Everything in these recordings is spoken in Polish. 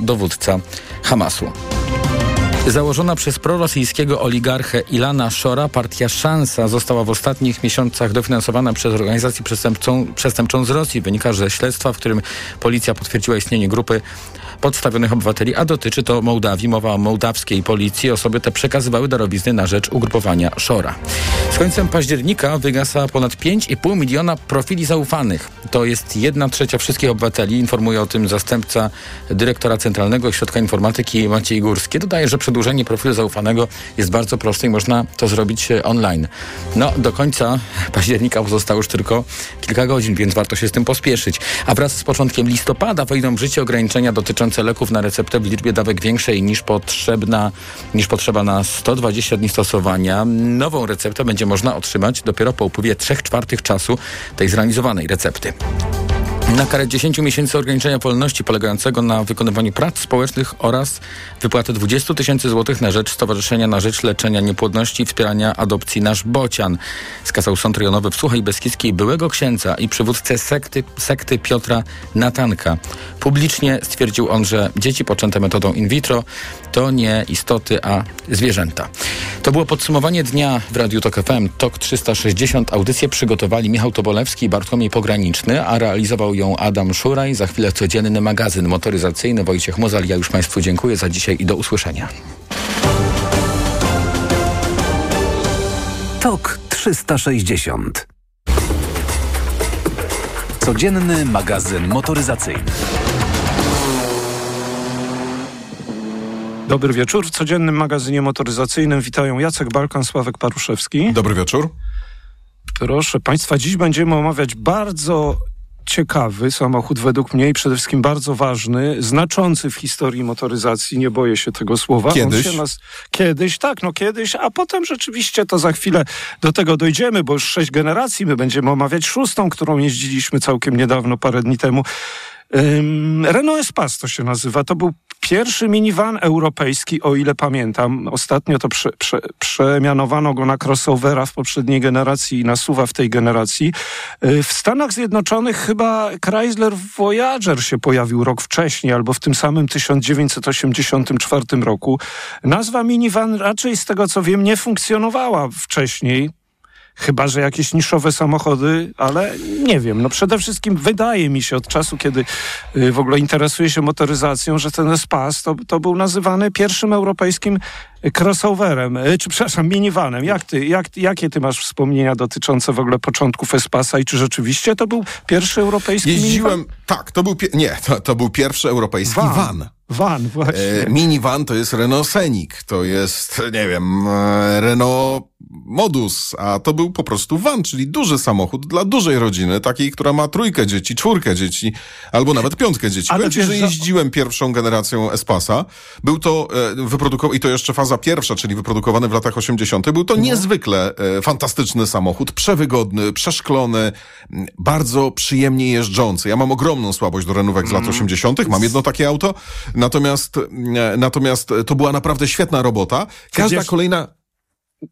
dowódca Hamasu. Założona przez prorosyjskiego oligarchę Ilana Szora, partia Szansa została w ostatnich miesiącach dofinansowana przez organizację przestępczą, przestępczą z Rosji. Wynika ze śledztwa, w którym policja potwierdziła istnienie grupy podstawionych obywateli, a dotyczy to Mołdawii. Mowa o mołdawskiej policji. Osoby te przekazywały darowizny na rzecz ugrupowania Szora. Z końcem października wygasa ponad 5,5 miliona profili zaufanych. To jest jedna trzecia wszystkich obywateli, informuje o tym zastępca dyrektora Centralnego Ośrodka Informatyki Maciej Górski. Dodaje, że przedłużenie profilu zaufanego jest bardzo proste i można to zrobić e, online. No, do końca października pozostało już tylko kilka godzin, więc warto się z tym pospieszyć. A wraz z początkiem listopada wejdą w życie ograniczenia dotyczące leków na receptę w liczbie dawek większej niż potrzebna, niż potrzeba na 120 dni stosowania. Nową receptę będzie można otrzymać dopiero po upływie 3 czwartych czasu tej zrealizowanej recepty. Na karę 10 miesięcy ograniczenia wolności polegającego na wykonywaniu prac społecznych oraz wypłatę 20 tysięcy złotych na rzecz Stowarzyszenia na rzecz leczenia niepłodności i wspierania adopcji Nasz Bocian. Skazał sąd rejonowy w Suchej Beskidzkiej byłego księdza i przywódcę sekty, sekty Piotra Natanka. Publicznie stwierdził on, że dzieci poczęte metodą in vitro to nie istoty, a zwierzęta. To było podsumowanie dnia w Radiu Tok FM. TOK 360 audycję przygotowali Michał Tobolewski i Bartłomiej Pograniczny, a realizował ją Adam Szuraj. Za chwilę codzienny magazyn motoryzacyjny. Wojciech Mozal. Ja już Państwu dziękuję za dzisiaj i do usłyszenia. TOK 360 Codzienny magazyn motoryzacyjny. Dobry wieczór. W codziennym magazynie motoryzacyjnym witają Jacek Balkan, Sławek Paruszewski. Dobry wieczór. Proszę Państwa, dziś będziemy omawiać bardzo ciekawy samochód, według mnie i przede wszystkim bardzo ważny, znaczący w historii motoryzacji, nie boję się tego słowa. Kiedyś? Nas... Kiedyś, tak, no kiedyś, a potem rzeczywiście to za chwilę do tego dojdziemy, bo już sześć generacji, my będziemy omawiać szóstą, którą jeździliśmy całkiem niedawno, parę dni temu. Renault Espace to się nazywa. To był pierwszy minivan europejski, o ile pamiętam. Ostatnio to prze, prze, przemianowano go na crossovera w poprzedniej generacji i na suwa w tej generacji. Y, w Stanach Zjednoczonych chyba Chrysler Voyager się pojawił rok wcześniej, albo w tym samym 1984 roku. Nazwa minivan raczej z tego co wiem nie funkcjonowała wcześniej. Chyba, że jakieś niszowe samochody, ale nie wiem. No przede wszystkim wydaje mi się od czasu, kiedy y, w ogóle interesuję się motoryzacją, że ten Spas to, to był nazywany pierwszym europejskim crossoverem, y, czy przepraszam, minivanem. Jak ty, jak, jakie ty masz wspomnienia dotyczące w ogóle początków Espasa i czy rzeczywiście to był pierwszy europejski Jeździłem, minivan? tak, to był, nie, to, to był pierwszy europejski Van. van. Van, właśnie. E, minivan to jest Renault Scenic, to jest, nie wiem, e, Renault Modus, a to był po prostu van, czyli duży samochód dla dużej rodziny, takiej, która ma trójkę dzieci, czwórkę dzieci, albo nawet piątkę dzieci. Ale Powiem ci, że jeździłem pierwszą generacją Espasa. Był to e, wyprodukowany, i to jeszcze faza pierwsza, czyli wyprodukowany w latach 80. Był to niezwykle e, fantastyczny samochód, przewygodny, przeszklony, bardzo przyjemnie jeżdżący. Ja mam ogromną słabość do renówek z lat 80. Mam jedno takie auto, natomiast, e, natomiast to była naprawdę świetna robota. Każda wiesz- kolejna...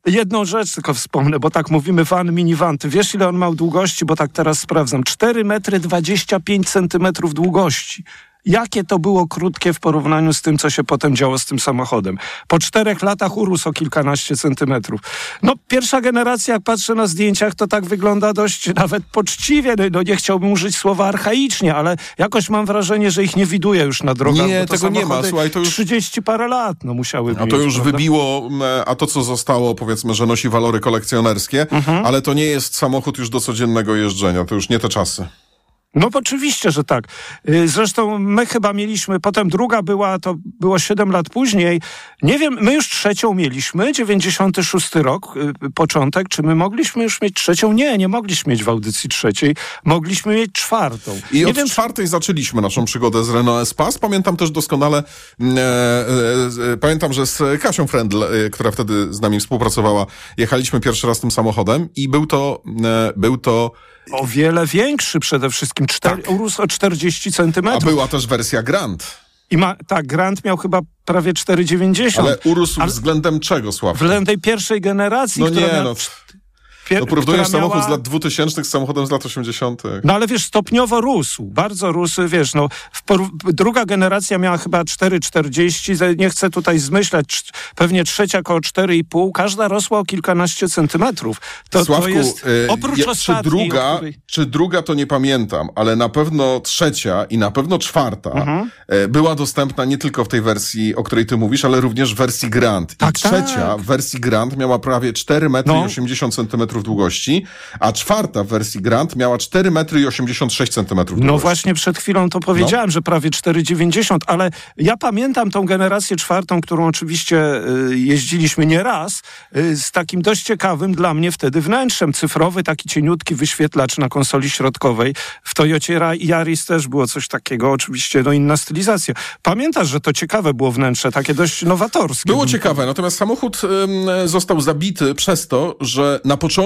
Jedną rzecz tylko wspomnę, bo tak mówimy van, minivan. Ty wiesz, ile on miał długości? Bo tak teraz sprawdzam. 4 metry 25 centymetrów długości. Jakie to było krótkie w porównaniu z tym, co się potem działo z tym samochodem. Po czterech latach urósł o kilkanaście centymetrów. No, pierwsza generacja, jak patrzę na zdjęciach, to tak wygląda dość nawet poczciwie. No, No, nie chciałbym użyć słowa archaicznie, ale jakoś mam wrażenie, że ich nie widuję już na drogach. Nie, tego nie ma. Słuchaj, to już- 30 parę lat, no musiały A to już wybiło, m, a to co zostało, powiedzmy, że nosi walory kolekcjonerskie, Mhm. ale to nie jest samochód już do codziennego jeżdżenia, to już nie te czasy. No oczywiście, że tak. Y, Zresztą my chyba mieliśmy, potem druga była, to było 7 lat później. Nie wiem, my już trzecią mieliśmy, 96 rok, y, początek. Czy my mogliśmy już mieć trzecią? Nie, nie mogliśmy mieć w audycji trzeciej. Mogliśmy mieć czwartą. I nie od wiem, czwartej zaczęliśmy naszą przygodę z Renault Espace. Pamiętam też doskonale, e, e, e, pamiętam, że z Kasią Frendl, e, która wtedy z nami współpracowała, jechaliśmy pierwszy raz tym samochodem i był to, e, był to, o wiele większy przede wszystkim. Cztery, Urósł o 40 a centymetrów. była też wersja Grand. I ma, tak, Grant miał chyba prawie 4,90. Ale urósł Ale- względem czego, Sławku? Względem tej pierwszej generacji, No która nie, miała no. No samochód miała- z lat 2000 z samochodem z lat 80. No ale wiesz, stopniowo rósł, bardzo rósł, wiesz, no, por- druga generacja miała chyba 4,40, ze- nie chcę tutaj zmyślać, pewnie trzecia koło 4,5, każda rosła o kilkanaście centymetrów. To, Sławku, to jest, y, oprócz ja- czy druga, której- czy druga to nie pamiętam, ale na pewno trzecia i na pewno czwarta Mhm. e, była dostępna nie tylko w tej wersji, o której ty mówisz, ale również w wersji Grand. Tak, I trzecia tak. w wersji Grand miała prawie 4 metry No. I 80 centymetrów długości, a czwarta w wersji Grand miała 4 metry i 86 centymetrów No długości. właśnie przed chwilą to powiedziałem, że prawie 4,90, ale ja pamiętam tą generację czwartą, którą oczywiście y, jeździliśmy nie raz, y, z takim dość ciekawym dla mnie wtedy wnętrzem. Cyfrowy, taki cieniutki wyświetlacz na konsoli środkowej. W Toyocie Yaris też było coś takiego, oczywiście no inna stylizacja. Pamiętasz, że to ciekawe było wnętrze, takie dość nowatorskie. Było ciekawe, natomiast samochód em, został zabity przez to, że na początku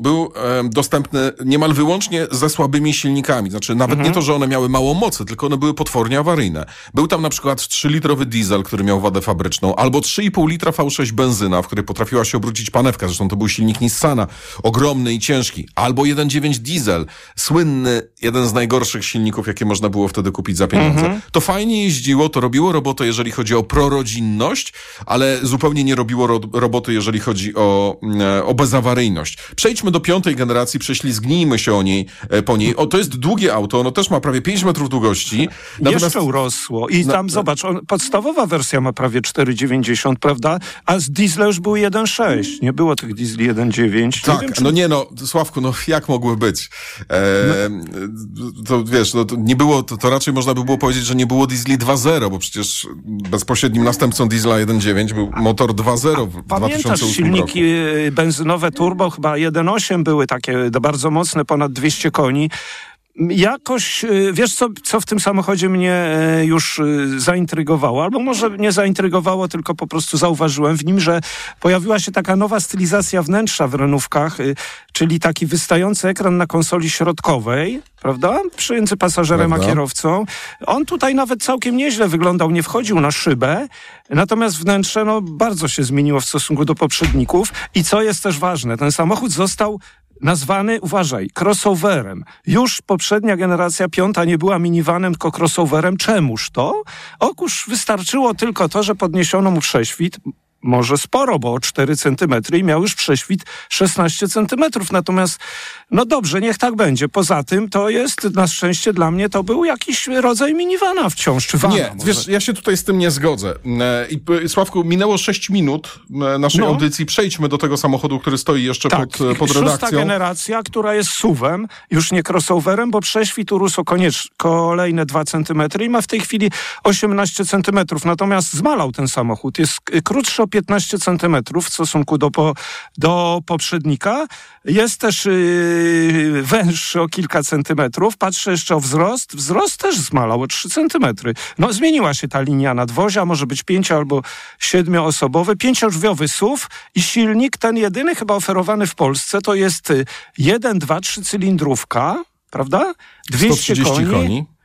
był em, dostępny niemal wyłącznie ze słabymi silnikami. Znaczy nawet nie to, że one miały mało mocy, tylko one były potwornie awaryjne. Był tam na przykład 3-litrowy diesel, który miał wadę fabryczną, albo 3,5 litra V6 benzyna, w której potrafiła się obrócić panewka. Zresztą to był silnik Nissana, ogromny i ciężki. Albo 1.9 diesel, słynny, jeden z najgorszych silników, jakie można było wtedy kupić za pieniądze. To fajnie jeździło, to robiło robotę, jeżeli chodzi o prorodzinność, ale zupełnie nie robiło ro roboty, jeżeli chodzi o, mm, o bezawaryjność. Przejdźmy do piątej generacji, prześlizgnijmy się o niej, e, po niej. O, to jest długie auto, ono też ma prawie 5 metrów długości. Jeszcze urosło. I No, tam, no. zobacz, on, podstawowa wersja ma prawie 4,90, prawda? A z diesla już był 1,6. Nie było tych diesli 1,9. Tak, nie wiem, czy no nie no, Sławku, no jak mogły być? E, To wiesz, no, to nie było, to, to raczej można by było powiedzieć, że nie było diesli 2.0, bo przecież bezpośrednim następcą diesla 1.9 był motor 2.0 w Pamiętasz 2008 silniki roku. y, benzynowe turbo, chyba 1.8 były takie bardzo mocne, ponad 200 koni. Jakoś, y, wiesz co, co w tym samochodzie mnie y, już y, zaintrygowało, albo może nie zaintrygowało, tylko po prostu zauważyłem w nim, że pojawiła się taka nowa stylizacja wnętrza w renówkach, czyli taki wystający ekran na konsoli środkowej, prawda? Między pasażerem Prawda. a kierowcą. On tutaj nawet całkiem nieźle wyglądał, nie wchodził na szybę, natomiast wnętrze no, bardzo się zmieniło w stosunku do poprzedników i co jest też ważne, ten samochód został nazwany, uważaj, crossoverem. Już poprzednia generacja piąta nie była minivanem, tylko crossoverem. Czemuż to? Otóż wystarczyło tylko to, że podniesiono mu prześwit, może sporo, bo o 4 centymetry i miał już prześwit 16 centymetrów. Natomiast, no dobrze, niech tak będzie. Poza tym to jest, na szczęście dla mnie, to był jakiś rodzaj minivana wciąż, czy vana Nie, może. wiesz, ja się tutaj z tym nie zgodzę. E, I p- Sławku, minęło 6 minut e, naszej No. audycji. Przejdźmy do tego samochodu, który stoi jeszcze Tak, pod, e, pod szósta redakcją. generacja, która jest suwem, już nie crossoverem, bo prześwit urósł koniecz, kolejne 2 cm i ma w tej chwili 18 cm. Natomiast zmalał ten samochód. Jest krótszy o 15 cm w stosunku do, po, do poprzednika. Jest też yy, węższy o kilka centymetrów. Patrzę jeszcze o wzrost. Wzrost też zmalał o 3 centymetry. No zmieniła się ta linia nadwozia, może być pięcio albo siedmioosobowy. Pięciodrzwiowy SUV i silnik, ten jedyny chyba oferowany w Polsce, to jest y, 1, 2, 3 cylindrówka, prawda? 200 130 koni. koni.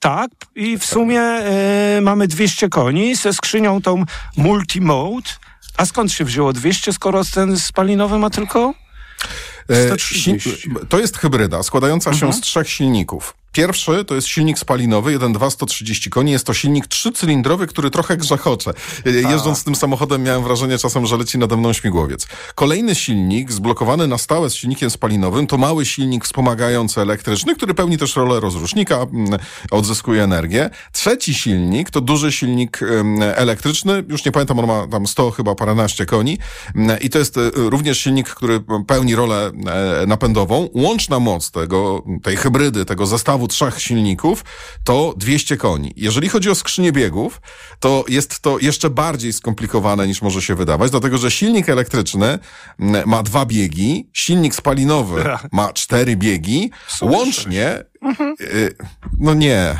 Tak, i w sumie e, mamy 200 koni ze skrzynią tą multimode. A skąd się wzięło 200, skoro ten spalinowy ma tylko? E, 130. si- To jest hybryda składająca się z trzech silników. Pierwszy to jest silnik spalinowy, 1.2 130 koni. Jest to silnik trzycylindrowy, który trochę grzechocze. E, Jeżdżąc tym samochodem miałem wrażenie czasem, że leci nade mną śmigłowiec. Kolejny silnik, zblokowany na stałe z silnikiem spalinowym, to mały silnik wspomagający elektryczny, który pełni też rolę rozrusznika, mm, odzyskuje energię. Trzeci silnik to duży silnik em, elektryczny, już nie pamiętam, on ma tam 100 chyba paręnaście koni Mm, i to jest e, również silnik, który pełni rolę e, napędową. Łączna moc tego, tej hybrydy, tego zestawu trzech silników to 200 koni. Jeżeli chodzi o skrzynię biegów, to jest to jeszcze bardziej skomplikowane niż może się wydawać, dlatego że silnik elektryczny mm, ma dwa biegi, silnik spalinowy ma cztery biegi, łącznie, y, no nie,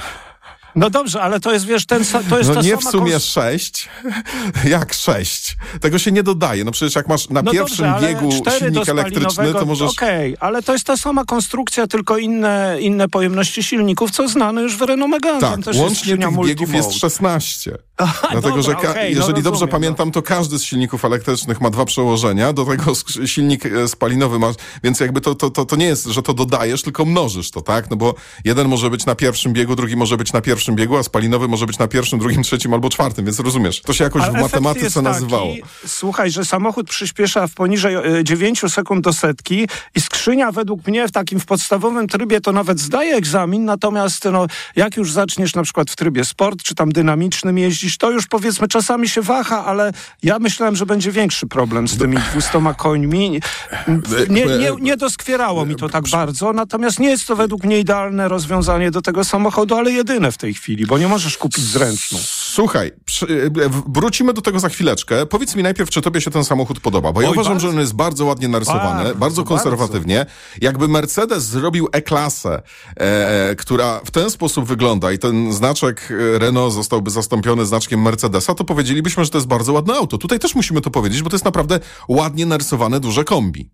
No dobrze, ale to jest, wiesz, ten, to jest No nie w sumie kons- sześć. Jak sześć? Tego się nie dodaje. No przecież jak masz na No pierwszym dobrze, biegu silnik elektryczny, to możesz... Okej, ale to jest ta sama konstrukcja, tylko inne, inne pojemności silników, co znane już w Renault Megane. Tak, też łącznie tych biegów jest multimode. 16. Dlatego, że dobra, ka- okej, no jeżeli dobrze rozumiem, pamiętam, to każdy z silników elektrycznych ma dwa przełożenia, do tego silnik e, spalinowy masz, więc jakby to, to, to, to nie jest, że to dodajesz, tylko mnożysz to, tak? No bo jeden może być na pierwszym biegu, drugi może być na pierwszym biegu, a spalinowy może być na pierwszym, drugim, trzecim albo czwartym, więc rozumiesz, to się jakoś Ale w matematyce nazywało. Słuchaj, że samochód przyspiesza w poniżej e, 9 sekund do setki i skrzynia według mnie w takim w podstawowym trybie to nawet zdaje egzamin, natomiast no, jak już zaczniesz na przykład w trybie sport, czy tam dynamicznym jeździć, to już powiedzmy czasami się waha, ale ja myślałem, że będzie większy problem z tymi 200 końmi. Nie, nie, nie doskwierało mi to tak bardzo, natomiast nie jest to według mnie idealne rozwiązanie do tego samochodu, ale jedyne w tej chwili, bo nie możesz kupić zręczną. Słuchaj, przy, e, wrócimy do tego za chwileczkę. Powiedz mi najpierw, czy tobie się ten samochód podoba, bo ja Oj, uważam, bardzo. że on jest bardzo ładnie narysowany, bardzo, Bardzo, konserwatywnie. Jakby Mercedes zrobił E-klasę, e, która w ten sposób wygląda i ten znaczek e, Renault zostałby zastąpiony znaczkiem Mercedesa, to powiedzielibyśmy, że to jest bardzo ładne auto. Tutaj też musimy to powiedzieć, bo to jest naprawdę ładnie narysowane duże kombi.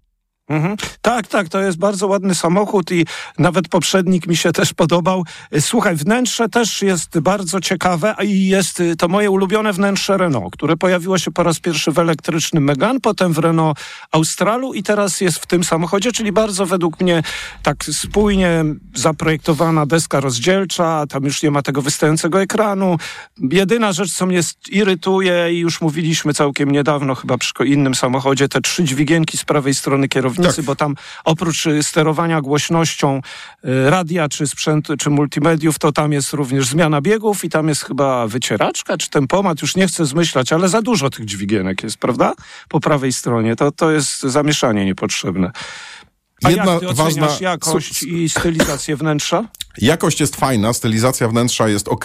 Mhm. Tak, tak, to jest bardzo ładny samochód i nawet poprzednik mi się też podobał. Y, Słuchaj, wnętrze też jest bardzo ciekawe i jest y, to moje ulubione wnętrze Renault, które pojawiło się po raz pierwszy w elektrycznym Megane, potem w Renault Australu i teraz jest w tym samochodzie, czyli bardzo według mnie tak spójnie zaprojektowana deska rozdzielcza, tam już nie ma tego wystającego ekranu. Jedyna rzecz, co mnie irytuje i już mówiliśmy całkiem niedawno chyba przy innym samochodzie, te trzy dźwigienki z prawej strony kierownicy, Tak. bo tam oprócz y, sterowania głośnością y, radia czy sprzętu, czy multimediów, to tam jest również zmiana biegów i tam jest chyba wycieraczka czy tempomat, już nie chcę zmyślać, ale za dużo tych dźwigienek jest, prawda? Po prawej stronie. To, to jest zamieszanie niepotrzebne. A Jedna jak ty ważna- jakość i stylizację wnętrza? Jakość jest fajna, stylizacja wnętrza jest ok.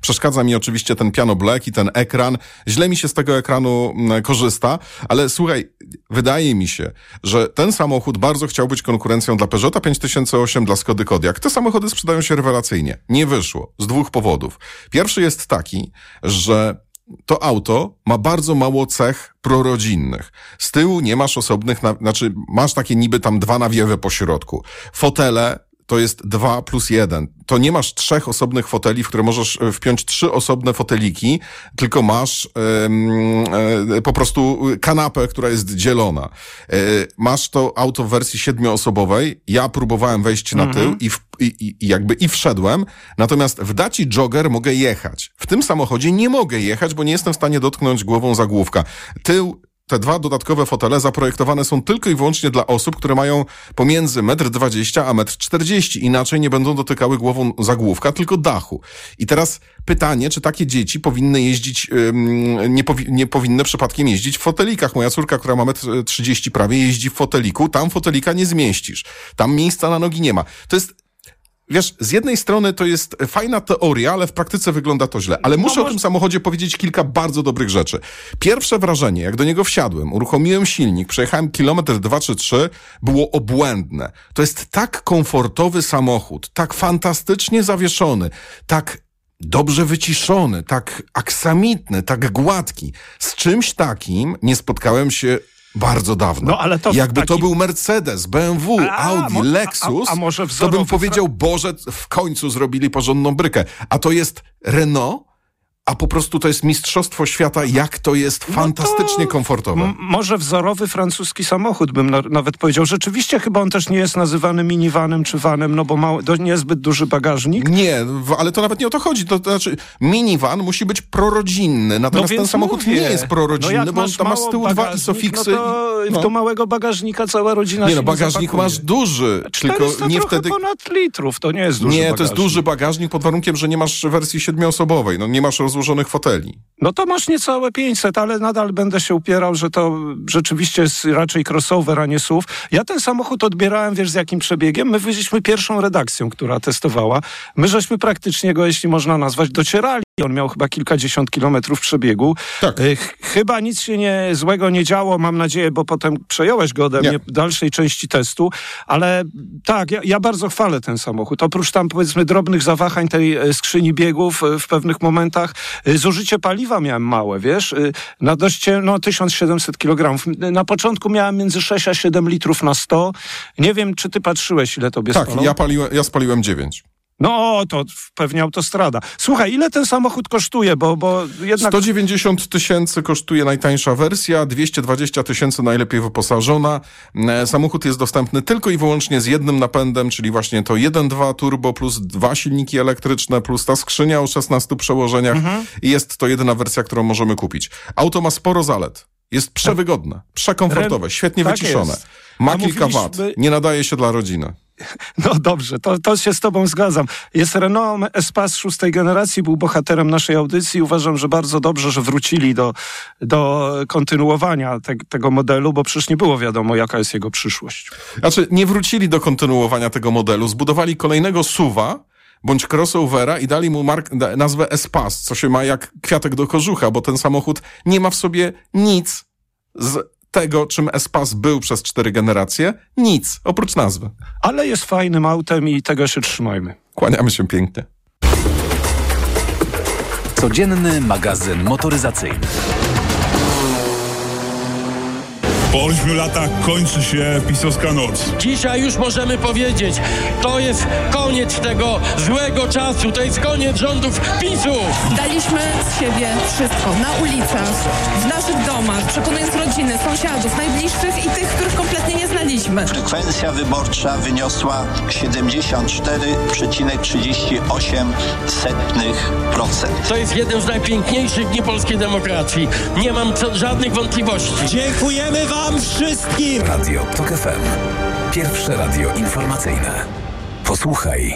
Przeszkadza mi oczywiście ten piano black i ten ekran. Źle mi się z tego ekranu mm, korzysta, ale słuchaj, wydaje mi się, że ten samochód bardzo chciał być konkurencją dla Peugeota 5008, dla Skody Kodiaq. Te samochody sprzedają się rewelacyjnie. Nie wyszło. Z dwóch powodów. Pierwszy jest taki, że to auto ma bardzo mało cech prorodzinnych. Z tyłu nie masz osobnych, na, znaczy masz takie niby tam dwa nawiewy po środku. Fotele to jest dwa plus jeden. To nie masz trzech osobnych foteli, w które możesz e, wpiąć trzy osobne foteliki, tylko masz em, e, po prostu kanapę, która jest dzielona. E, masz to auto w wersji siedmioosobowej. Ja próbowałem wejść na tył i, w, i- i jakby i wszedłem, natomiast w Daci Jogger mogę jechać. W tym samochodzie nie mogę jechać, bo nie jestem w stanie dotknąć głową zagłówka. Tył te dwa dodatkowe fotele zaprojektowane są tylko i wyłącznie dla osób, które mają pomiędzy 1,20 m a 1,40 m. Inaczej nie będą dotykały głową zagłówka, tylko dachu. I teraz pytanie, czy takie dzieci powinny jeździć, nie, powi- nie powinny przypadkiem jeździć w fotelikach. Moja córka, która ma 1,30 m prawie, jeździ w foteliku. Tam fotelika nie zmieścisz. Tam miejsca na nogi nie ma. To jest Wiesz, z jednej strony to jest fajna teoria, ale w praktyce wygląda to źle. Ale muszę o tym samochodzie powiedzieć kilka bardzo dobrych rzeczy. Pierwsze wrażenie, jak do niego wsiadłem, uruchomiłem silnik, przejechałem kilometr, dwa czy trzy, było obłędne. To jest tak komfortowy samochód, tak fantastycznie zawieszony, tak dobrze wyciszony, tak aksamitny, tak gładki. Z czymś takim nie spotkałem się bardzo dawno. No, ale to Jakby to taki- był Mercedes, BMW, A, Audi, a- Lexus, a to bym powiedział, Boże, w końcu zrobili porządną brykę. A to jest Renault, a po prostu to jest mistrzostwo świata, jak to jest fantastycznie komfortowe. M- może wzorowy francuski samochód, bym na, nawet powiedział. Rzeczywiście chyba on też nie jest nazywany minivanem czy vanem, no bo do, niezbyt duży bagażnik. Nie, ale to nawet nie o to chodzi. To, to znaczy, minivan musi być prorodzinny, natomiast ten No więc samochód mówię. nie jest prorodzinny, no bo on masz tam ma z tyłu dwa bagażnik, isofiksy. No to i- no. do małego bagażnika cała rodzina Nie no, bagażnik masz duży, 400 tylko nie wtedy... ponad litrów, to nie jest duży Nie, bagażnik. to jest duży bagażnik pod warunkiem, że nie masz wersji siedmioosobowej, no nie masz rozłożonych foteli. No to masz niecałe 500, ale nadal będę się upierał, że to rzeczywiście jest raczej crossover, a nie SUV. Ja ten samochód odbierałem, wiesz z jakim przebiegiem? My byliśmy pierwszą redakcją, która testowała. My żeśmy praktycznie go, jeśli można nazwać, docierali. On miał chyba kilkadziesiąt kilometrów przebiegu. Tak. Ch- Chyba nic się nie, złego nie działo, mam nadzieję, bo potem przejąłeś go ode Nie. mnie w dalszej części testu, ale tak, ja, ja bardzo chwalę ten samochód. Oprócz tam powiedzmy drobnych zawahań tej e, skrzyni biegów e, w pewnych momentach, e, zużycie paliwa miałem małe, wiesz, e, na dość, no 1700 kg. Na początku miałem między 6 a 7 litrów na 100. Nie wiem, czy ty patrzyłeś, ile tobie Tak, spalą? ja, paliłem, ja spaliłem 9. No, to pewnie autostrada. Słuchaj, ile ten samochód kosztuje, bo, bo jednak... 190 tysięcy kosztuje najtańsza wersja, 220 tysięcy najlepiej wyposażona. E, Samochód jest dostępny tylko i wyłącznie z jednym napędem, czyli właśnie to 1.2 turbo plus dwa silniki elektryczne plus ta skrzynia o 16 przełożeniach. I jest to jedyna wersja, którą możemy kupić. Auto ma sporo zalet. Jest przewygodne, przekomfortowe, świetnie tak wyciszone. jest. Ma kilka wad. Nie nadaje się dla rodziny. No dobrze, to, to się z tobą zgadzam. Jest Renault Espace szóstej generacji, był bohaterem naszej audycji. Uważam, że bardzo dobrze, że wrócili do, do kontynuowania te, tego modelu, bo przecież nie było wiadomo, jaka jest jego przyszłość. Znaczy, nie wrócili do kontynuowania tego modelu, zbudowali kolejnego suwa bądź crossovera i dali mu nazwę Espas, co się ma jak kwiatek do kożucha, bo ten samochód nie ma w sobie nic z tego, czym Espas był przez cztery generacje. Nic, oprócz nazwy. Ale jest fajnym autem i tego się trzymajmy. Kłaniamy się pięknie. Codzienny magazyn motoryzacyjny. Po ośmiu latach kończy się pisowska noc. Dzisiaj już możemy powiedzieć, to jest koniec tego złego czasu, to jest koniec rządów PiSu. Daliśmy z siebie wszystko na ulicach, w naszych domach, przekonując rodziny, sąsiadów, najbliższych i tych, których kompletnie nie znaliśmy. Frekwencja wyborcza wyniosła 74,38%. To jest jeden z najpiękniejszych dni polskiej demokracji. Nie mam co, żadnych wątpliwości. Dziękujemy Wam wszystkim! Radio TOK FM. Pierwsze radio informacyjne. Posłuchaj,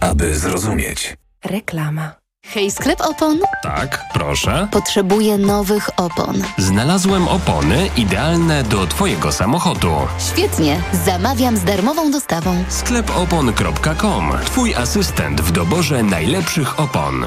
aby zrozumieć. Reklama. Hej, sklep opon? Tak, proszę. Potrzebuję nowych opon. Znalazłem opony idealne do Twojego samochodu. Świetnie, zamawiam z darmową dostawą. sklepopon.com. Twój asystent w doborze najlepszych opon.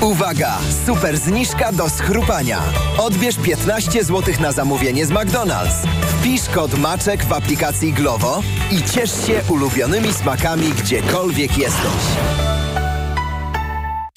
Uwaga! Super zniżka do schrupania. Odbierz 15 zł na zamówienie z McDonald's. Wpisz kod MACZEK w aplikacji Glovo i ciesz się ulubionymi smakami gdziekolwiek jesteś.